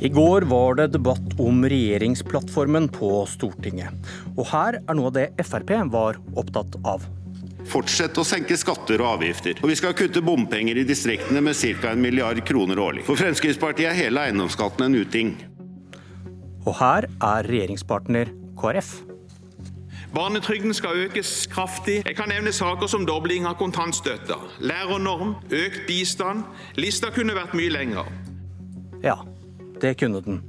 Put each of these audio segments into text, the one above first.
I går var det debatt om regjeringsplattformen på Stortinget. Og her er noe av det Frp var opptatt av. Fortsett å senke skatter og avgifter. Og vi skal kutte bompenger i distriktene med ca. en milliard kroner årlig. For Fremskrittspartiet er hele eiendomsskatten en uting. Og her er regjeringspartner KrF. Barnetrygden skal økes kraftig. Jeg kan nevne saker som dobling av kontantstøtta, lærernorm, økt bistand. Lista kunne vært mye lenger. Ja, det kunne den.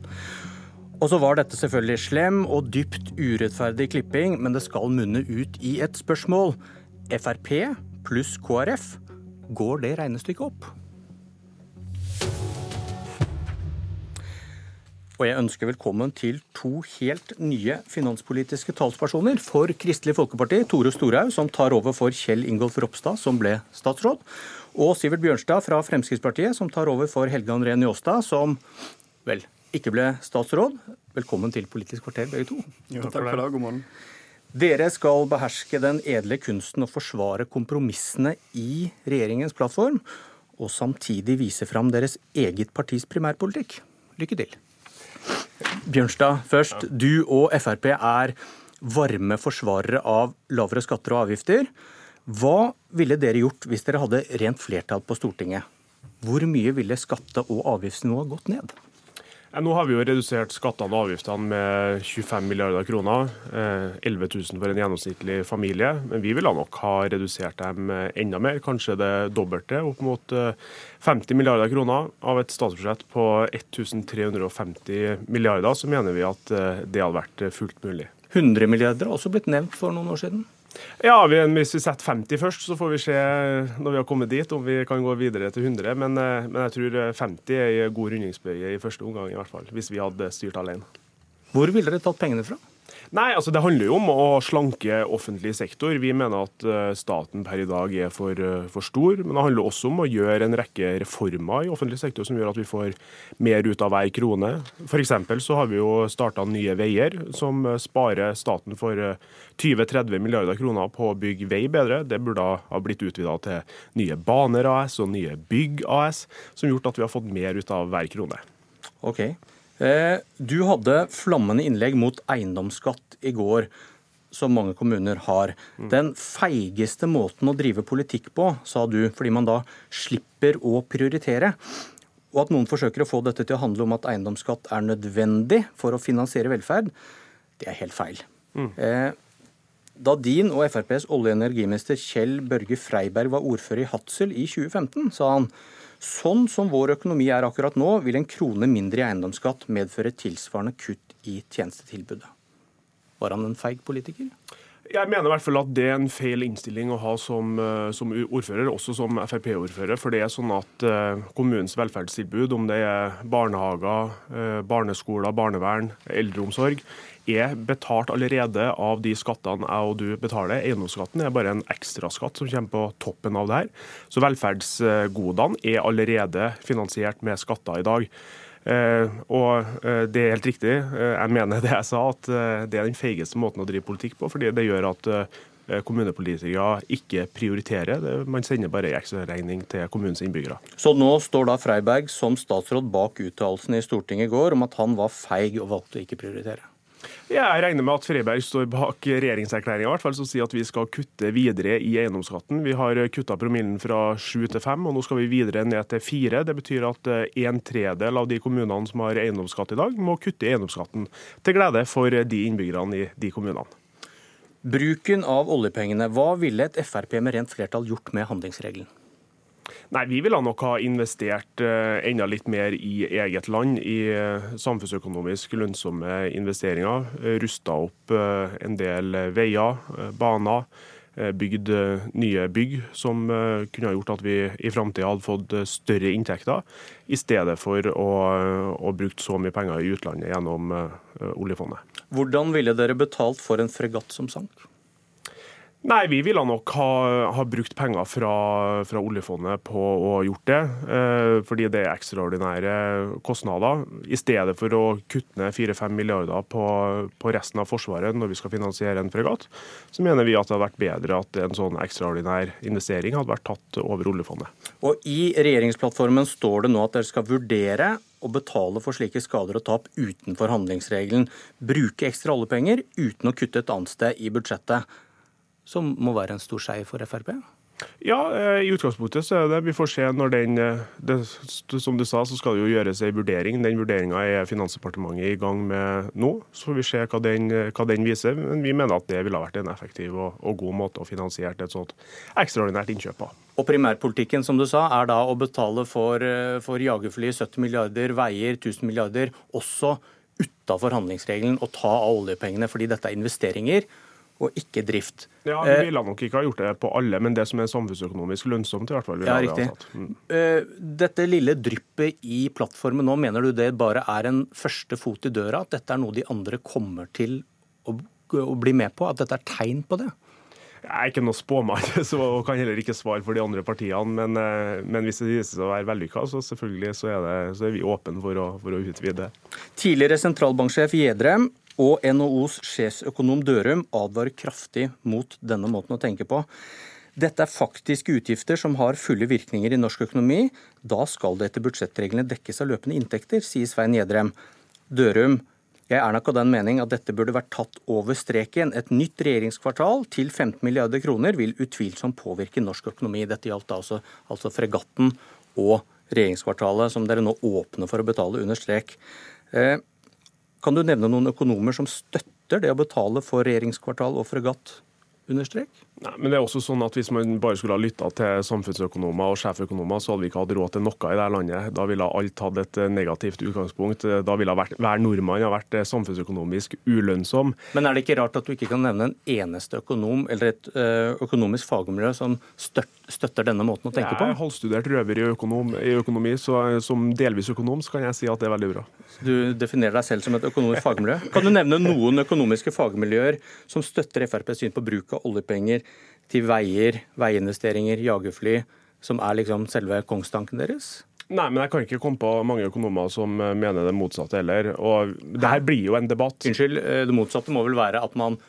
Og så var dette selvfølgelig slem og dypt urettferdig klipping, men det skal munne ut i et spørsmål. Frp pluss KrF, går det regnestykket opp? Og jeg ønsker velkommen til to helt nye finanspolitiske talspersoner for Kristelig Folkeparti. Tore Storhaug, som tar over for Kjell Ingolf Ropstad, som ble statsråd. Og Sivert Bjørnstad fra Fremskrittspartiet, som tar over for Helge André Njåstad, som vel ikke ble statsråd. Velkommen til Politisk kvarter, begge to. Jo, takk for det. God morgen. Dere skal beherske den edle kunsten å forsvare kompromissene i regjeringens plattform, og samtidig vise fram deres eget partis primærpolitikk. Lykke til. Bjørnstad først. Du og Frp er varme forsvarere av lavere skatter og avgifter. Hva ville dere gjort hvis dere hadde rent flertall på Stortinget? Hvor mye ville skatte- og avgiftsnivået gått ned? Nå har vi jo redusert skattene og avgiftene med 25 milliarder kroner. 11 eh, 000 for en gjennomsnittlig familie. Men vi ville nok ha redusert dem eh, enda mer, kanskje det dobbelte. Opp mot 50 eh, milliarder kroner. Av et statsbudsjett på 1350 milliarder, så mener vi at det hadde vært fullt mulig. 100 milliarder har også blitt nevnt for noen år siden. Ja, Hvis vi setter 50 først, så får vi se når vi har kommet dit om vi kan gå videre til 100. Men, eh, men jeg tror 50 er en god rundingsbøye i første omgang, i hvert fall, hvis vi hadde styrt alene. Hvor ville dere tatt pengene fra? Nei, altså Det handler jo om å slanke offentlig sektor. Vi mener at eh, staten per i dag er for, eh, for, stor. Men det handler også om å gjøre en rekke reformer i offentlig sektor som gjør at vi får mer ut av hver krone. F.eks. så har vi jo starta Nye Veier, som sparer staten for 20-30 eh, milliarder kroner på å bygge vei bedre. Det burde ha blitt utvida til Nye Baner AS og Nye Bygg AS, som gjort at vi har fått mer ut av hver krone. Okay. Eh, du hadde flammende innlegg mot eiendomsskatt i går, som mange kommuner har. Den feigeste måten å drive politikk på, sa du, fordi man da slipper å prioritere. Og at noen forsøker å få dette til å handle om at eiendomsskatt er nødvendig for å finansiere velferd, det er helt feil. Mm. Eh, da din og FrPs olje- og energiminister Kjell Børge Freiberg var ordfører i Hadsel i 2015, sa han Sånn som vår økonomi er akkurat nå, vil en krone mindre i eiendomsskatt medføre tilsvarende kutt i tjenestetilbudet. Var han en feig politiker? Jeg mener i hvert fall at det er en feil innstilling å ha som, eh, som ordfører, også som Frp-ordfører. For det er sånn at uh, kommunens velferdstilbud, om det er barnehager, uh, barneskoler, barnevern, eldreomsorg, er betalt allerede av de skattene jeg og du betaler. Eiendomsskatten er bare en ekstraskatt som kommer på toppen av det her. Så velferdsgodene er allerede finansiert med skatter i dag. Uh, og uh, det er helt riktig, uh, jeg mener det jeg sa, at det er den feigeste måten å drive politikk på. fordi det gjør at kommunepolitikere ikke prioriterer. Man sender bare ekstraregning til kommunens innbyggere. Så nå står da Freiberg som statsråd bak uttalelsen i Stortinget i går om at han var feig og valgte å ikke prioritere? Jeg regner med at Freiberg står bak regjeringserklæringa som sier at vi skal kutte videre i eiendomsskatten. Vi har kutta promillen fra sju til fem, og nå skal vi videre ned til fire. Det betyr at eh, en tredel av de kommunene som har eiendomsskatt i dag, må kutte i eiendomsskatten, til glede for de innbyggerne i de kommunene. Bruken av oljepengene, hva ville et Frp med rent flertall gjort med handlingsregelen? Nei, Vi ville nok ha investert uh, enda litt mer i eget land, i uh, samfunnsøkonomisk lønnsomme investeringer. Uh, Rusta opp en del veier, baner. Bygd nye bygg som kunne ha gjort at vi i framtida hadde fått større inntekter, i stedet for å, å bruke så mye penger i utlandet gjennom oljefondet. Hvordan ville dere betalt for en fregatt som sank? Nei, vi ville nok ha, ha brukt penger fra, fra, oljefondet på å ha gjort det. Eh, fordi det er ekstraordinære kostnader. I stedet for å kutte ned 4-5 milliarder på, på, resten av Forsvaret når vi skal finansiere en fregatt, så mener vi at det hadde vært bedre at en sånn ekstraordinær investering hadde vært tatt over oljefondet. Og I regjeringsplattformen står det nå at dere skal vurdere å betale for slike skader og tap utenfor handlingsregelen. Bruke ekstra oljepenger uten å kutte et annet sted i budsjettet. Som må være en stor seier for Frp? Ja, eh, i utgangspunktet så er det Vi får se når den eh, det, Som du sa, så skal det jo gjøres en vurdering. Den vurderinga er Finansdepartementet i gang med nå. Så får vi se hva den, hva den viser. Men vi mener at det ville ha vært en effektiv og, og god måte å finansiere et sånt ekstraordinært innkjøp på. Og primærpolitikken som du sa, er da å betale for, eh, for jagerfly 70 milliarder, veier 1000 milliarder, også utafor handlingsregelen, og ta av oljepengene fordi dette er investeringer og ikke drift. Ja, Vi eh, ville nok ikke ha gjort det på alle, men det som er samfunnsøkonomisk lønnsomt, i hvert fall. Ja, riktig. Mm. Eh, dette lille dryppet i plattformen nå, mener du det bare er en første fot i døra? At dette er noe de andre kommer til å, å bli med på? At dette er tegn på det? Jeg er ikke noe spåmann så kan heller ikke svare for de andre partiene. Men, eh, men hvis det viser seg å være vellykka, så selvfølgelig så er, det, så er vi åpne for for å utvide. Tidligere sentralbanksjef Gjedrem og NHOs sjefsøkonom Dørum advarer kraftig mot denne måten å tenke på. Dette er faktiske utgifter som har fulle virkninger i norsk økonomi. Da skal det etter budsjettreglene dekkes av løpende inntekter, sier Svein Gjedrem. Dørum, jeg er nok av den mening at dette burde vært tatt over streken. Et nytt regjeringskvartal til 15 milliarder kroner vil utvilsomt påvirke norsk økonomi. Dette gjaldt altså, altså fregatten og regjeringskvartalet, som dere nå åpner for å betale under strek. Eh, kan du nevne noen økonomer som støtter det å betale for regjeringskvartal og fregatt Understrek? Nei, men det er også sånn at Hvis man bare skulle ha lytta til samfunnsøkonomer og sjeføkonomer, så hadde vi ikke hatt råd til noe i dette landet. Da ville alt hatt et eh, negativt utgangspunkt. Da ville vært, hver nordmann ha vært eh, samfunnsøkonomisk ulønnsom. Men er det ikke rart at du ikke kan nevne en eneste økonom eller et eh, økonomisk fagmiljø som støtter denne måten å tenke på? Jeg er halvstudert røver i, økonom, i økonomi, så som delvis økonom så kan jeg si at det er veldig bra. Du definerer deg selv som et økonomisk fagmiljø. Kan du nevne noen økonomiske fagmiljøer som støtter FrPs syn på bruk av oljepenger til veier, veiinvesteringer, jagerfly, som er liksom selve kongstanken deres? Nei, men jeg kan ikke komme på mange økonomer som mener det motsatte heller. Og det her blir jo en debatt. Unnskyld, eh, det motsatte må vel være at man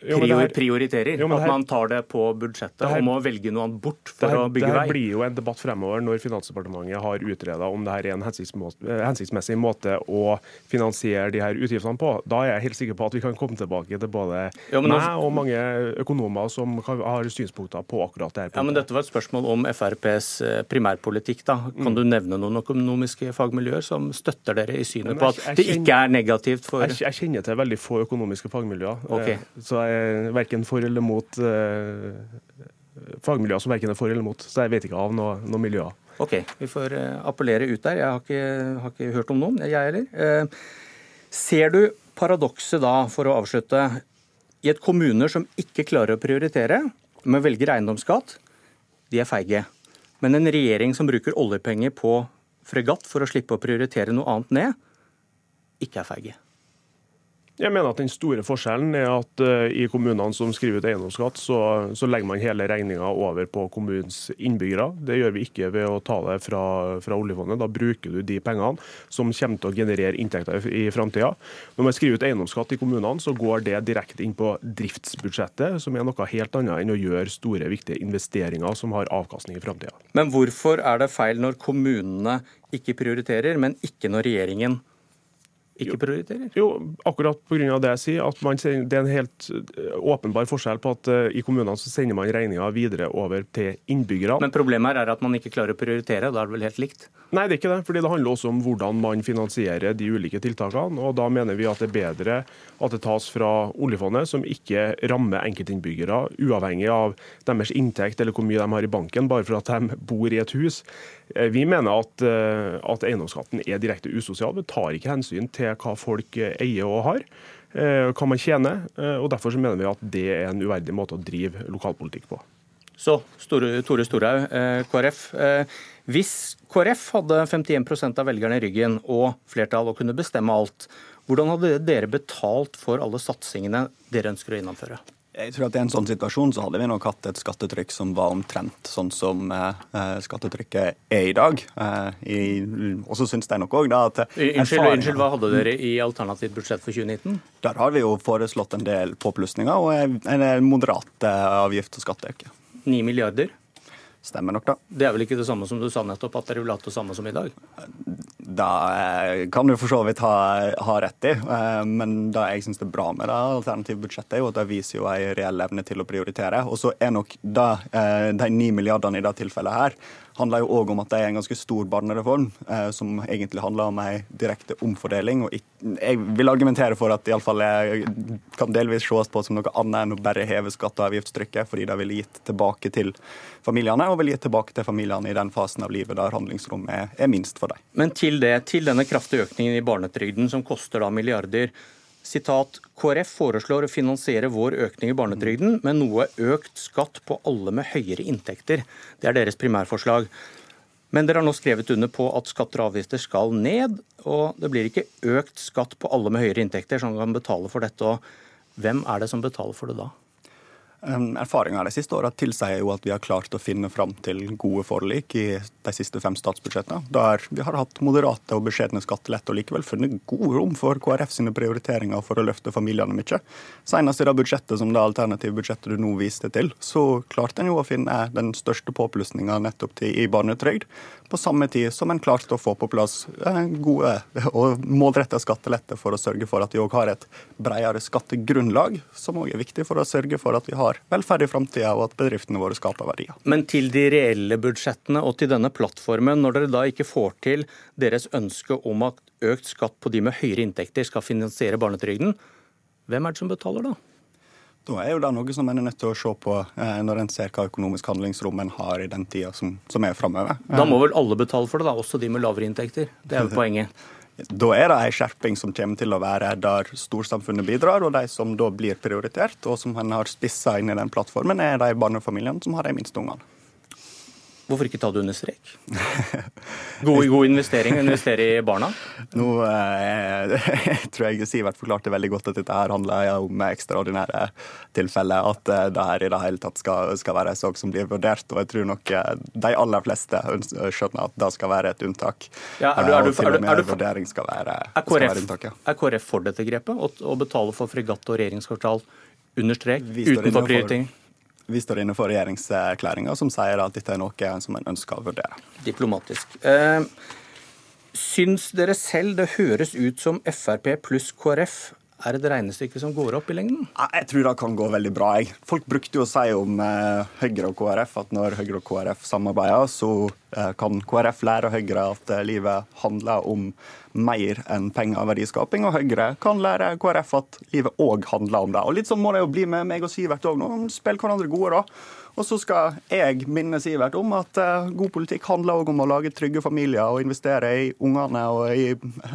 prior, prioriterer. Jo, at man tar det på budsjettet her, og må velge noe annet bort for her, å bygge vei. Det blir jo en debatt fremover når Finansdepartementet har utreda om det her er en eh, hensiktsmessig måte å finansiere de her utgiftene på. Da er jeg helt sikker på at vi kan komme tilbake til både jo, meg også, og mange økonomer som har synspunkter på akkurat det her. Ja, men Dette var et spørsmål om FrPs eh, primærpolitikk. da. Kan mm. du nevne noen økonomiske fagmiljøer som støtter dere i synet på at det ikke er negativt for Jeg, jeg kjenner til veldig få økonomiske fagmiljøer. Okay. Så så jeg er verken for eller mot eh, fagmiljøer som verken er for eller mot. Så jeg vet ikke av noen noe miljøer. OK, vi får eh, appellere ut der. Jeg har ikke, har ikke hørt om noen, jeg heller. Eh, ser du paradokset da, for å avslutte, i et kommuner som ikke klarer å prioritere, men velger eiendomsskatt, de er feige. Men en regjering som bruker oljepenger på fregatt for å slippe å prioritere noe annet ned, ikke er feige. Jeg mener at Den store forskjellen er at uh, i kommunene som skriver ut eiendomsskatt, så, så legger man hele regninga over på kommunens innbyggere. Det gjør vi ikke ved å ta det fra, fra oljefondet. Da bruker du de pengene som kommer til å generere inntekter i framtida. Når man skriver ut eiendomsskatt i kommunene, så går det direkte inn på driftsbudsjettet, som er noe helt annet enn å gjøre store, viktige investeringer som har avkastning i framtida. Men hvorfor er det feil når kommunene ikke prioriterer, men ikke når regjeringen prioriterer? Ikke prioriterer? Jo, akkurat pga. det jeg sier. at man, Det er en helt eh, åpenbar forskjell på at uh, i kommunene så sender man regninga videre over til innbyggerne. Men problemet er at man ikke klarer å prioritere, da er det vel helt likt? Nei, det er ikke det. fordi det handler også om hvordan man finansierer de ulike tiltakene. og Da mener vi at det er bedre at det tas fra oljefondet, som ikke rammer enkeltinnbyggere, uavhengig av deres inntekt eller hvor mye de har i banken, bare for at de bor i et hus. Eh, vi mener at, at eiendomsskatten er direkte usosial. men tar ikke hensyn til hva folk eier og har, eh, hva man tjener. Eh, og Derfor så mener vi at det er en uverdig måte å drive lokalpolitikk på. Så, Tore Storhaug, eh, KrF. Hvis KrF hadde 51 av velgerne i ryggen og flertall og kunne bestemme alt, hvordan hadde dere betalt for alle satsingene dere ønsker å gjennomføre? Jeg tror at I en sånn situasjon så hadde vi nok hatt et skattetrykk som var omtrent sånn som eh, skattetrykket er i dag. Eh, og så syns jeg nok også da at unnskyld, unnskyld, hva hadde dere i alternativt budsjett for 2019? Der har vi jo foreslått en del påplussinger og en moderat eh, avgift- og skatteøkning. 9 milliarder? Stemmer nok, da. Det er vel ikke det samme som du sa nettopp, at dere vil ha det samme som i dag? Det eh, kan du for så vidt ha, ha rett i, eh, men det jeg syns er bra med det alternative budsjettet, er jo at det viser jo en reell evne til å prioritere. Og så er nok det, eh, de ni milliardene i det tilfellet her handler jo òg om at det er en ganske stor barnereform, som egentlig handler om en direkte omfordeling. og Jeg vil argumentere for at det iallfall kan delvis ses på som noe annet enn å bare heve skatte- og avgiftstrykket, fordi det ville gitt tilbake til familiene, og vil gitt tilbake til familiene i den fasen av livet der handlingsrommet er, er minst for dem. Men til, det, til denne kraftige økningen i barnetrygden, som koster da milliarder. Sitat, KrF foreslår å finansiere vår økning i barnetrygden med noe økt skatt på alle med høyere inntekter. Det er deres primærforslag. Men dere har nå skrevet under på at skatter og avgifter skal ned, og det blir ikke økt skatt på alle med høyere inntekter som kan betale for dette. Og hvem er det som betaler for det da? Erfaringa de siste åra tilsier jo at vi har klart å finne fram til gode forlik i de siste fem statsbudsjettene, der vi har hatt moderate og beskjedne skattelette og likevel funnet god rom for KrF sine prioriteringer for å løfte familiene mye. Senest i det budsjettet som det alternative budsjettet du nå viste til, så klarte en jo å finne den største påplussingen nettopp til, i barnetrygd, på samme tid som en klarte å få på plass eh, gode og målretta skatteletter for å sørge for at vi òg har et bredere skattegrunnlag, som òg er viktig for å sørge for at vi har velferd i framtida og at bedriftene våre skaper verdier. Men til de reelle budsjettene og til denne plattformen, når dere da ikke får til deres ønske om at økt skatt på de med høyere inntekter skal finansiere barnetrygden, hvem er det som betaler da? Da er jo det noe som en er nødt til å se på eh, når en ser hva økonomisk handlingsrom en har i den tida som, som er framover. Da må vel alle betale for det, da, også de med lavere inntekter? Det er jo poenget. Da er det en skjerping som kommer til å være der storsamfunnet bidrar, og de som da blir prioritert, og som en har spissa inn i den plattformen, er de barnefamiliene som har de minste ungene. Hvorfor ikke ta det under strek? God, god investering å investere i barna? Nå eh, tror jeg Sivert forklarte veldig godt at dette her handler om ekstraordinære tilfeller. At eh, det her i det hele tatt skal, skal være en sak som blir vurdert. Og jeg tror nok eh, de aller fleste skjønner at det skal være et unntak. Ja, er du, er du, og til og med vurdering skal være, er KrF, skal være unntak. Ja. Er KrF for dette grepet? Å, å betale for fregatt og regjeringskvartal under strek? Utenfor prioritering? Vi står inne for regjeringserklæringa som sier at dette er noe som en ønsker å vurdere. Diplomatisk. Eh, syns dere selv det høres ut som Frp pluss KrF er et regnestykke som går opp i lengden? Jeg tror det kan gå veldig bra. Jeg. Folk brukte jo å si om eh, Høyre og KrF at når Høyre og KrF samarbeider, så eh, kan KrF lære Høyre at eh, livet handler om mer enn penger og verdiskaping. Og Høyre kan lære KrF at livet òg handler om det. Og Litt sånn må det jo bli med meg og Sivert òg nå. Spill hverandre gode, da. Og så skal jeg minne Sivert om at uh, god politikk handler òg om å lage trygge familier og investere i ungene og i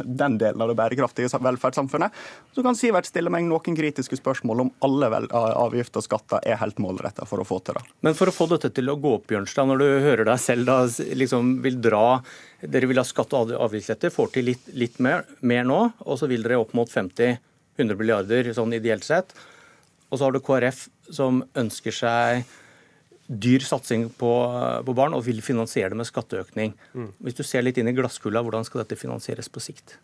den delen av det bærekraftige velferdssamfunnet. Så kan Sivert stille meg noen kritiske spørsmål om alle avgifter og skatter er helt målretta for å få til det. Men for å få dette til å gå opp, Bjørnstad, når du hører deg selv da liksom vil dra dere vil ha skatte- og avgiftsletter, får til litt, litt mer, mer, nå, og så vil dere opp mot 50-100 milliarder sånn ideelt sett. Og så har du KrF som ønsker seg dyr satsing på, på, barn og vil finansiere det med skatteøkning. Mm. Hvis du ser litt inn i glasskula, hvordan skal dette finansieres på sikt?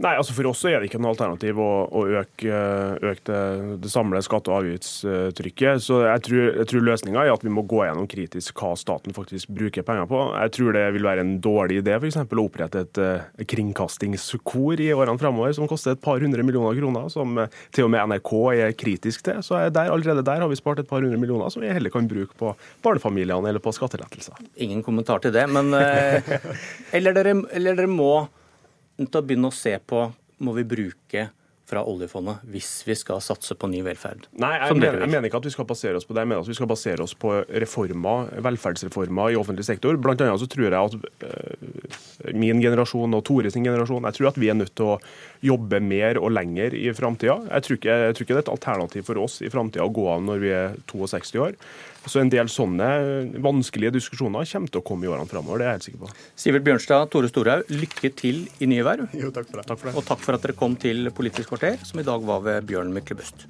Nei, altså For oss er det ikke noe alternativ å, å øke, øke det, det samlede skatte- og avgiftstrykket. Så Jeg tror, jeg tror løsninga er at vi må gå gjennom kritisk hva staten faktisk bruker penger på. Jeg tror det vil være en dårlig idé f.eks. å opprette et, et kringkastingskor i årene fremover som koster et par hundre millioner kroner, som til og med NRK er kritisk til. Så der, allerede der har vi spart et par hundre millioner som vi heller kan bruke på barnefamiliene eller på skattelettelser. Ingen kommentar til det, men eh, eller, dere, eller dere må til å begynne å se på må vi bruke fra oljefondet hvis vi skal satse på ny velferd? Nei, jeg, mener, jeg mener, ikke at vi skal basere oss på det. Jeg mener at vi skal basere oss på reformer, velferdsreformer i offentlig sektor. Blant annet så tror jeg at uh, min generasjon og Tore sin generasjon jeg tror at vi er nødt til å jobbe mer og lenger i framtida. Jeg, tror ikke, jeg tror ikke det er et alternativ for oss i framtida å gå av når vi er 62 år. Så en del sånne vanskelige diskusjoner kommer til å komme i årene framover. Det er jeg helt sikker på. Sivert Bjørnstad, Tore Storhaug, lykke til i nye verv. Jo, takk for det. Takk for det. Og takk for at dere kom til Politisk kvarter, som i dag var ved Bjørn Myklebust.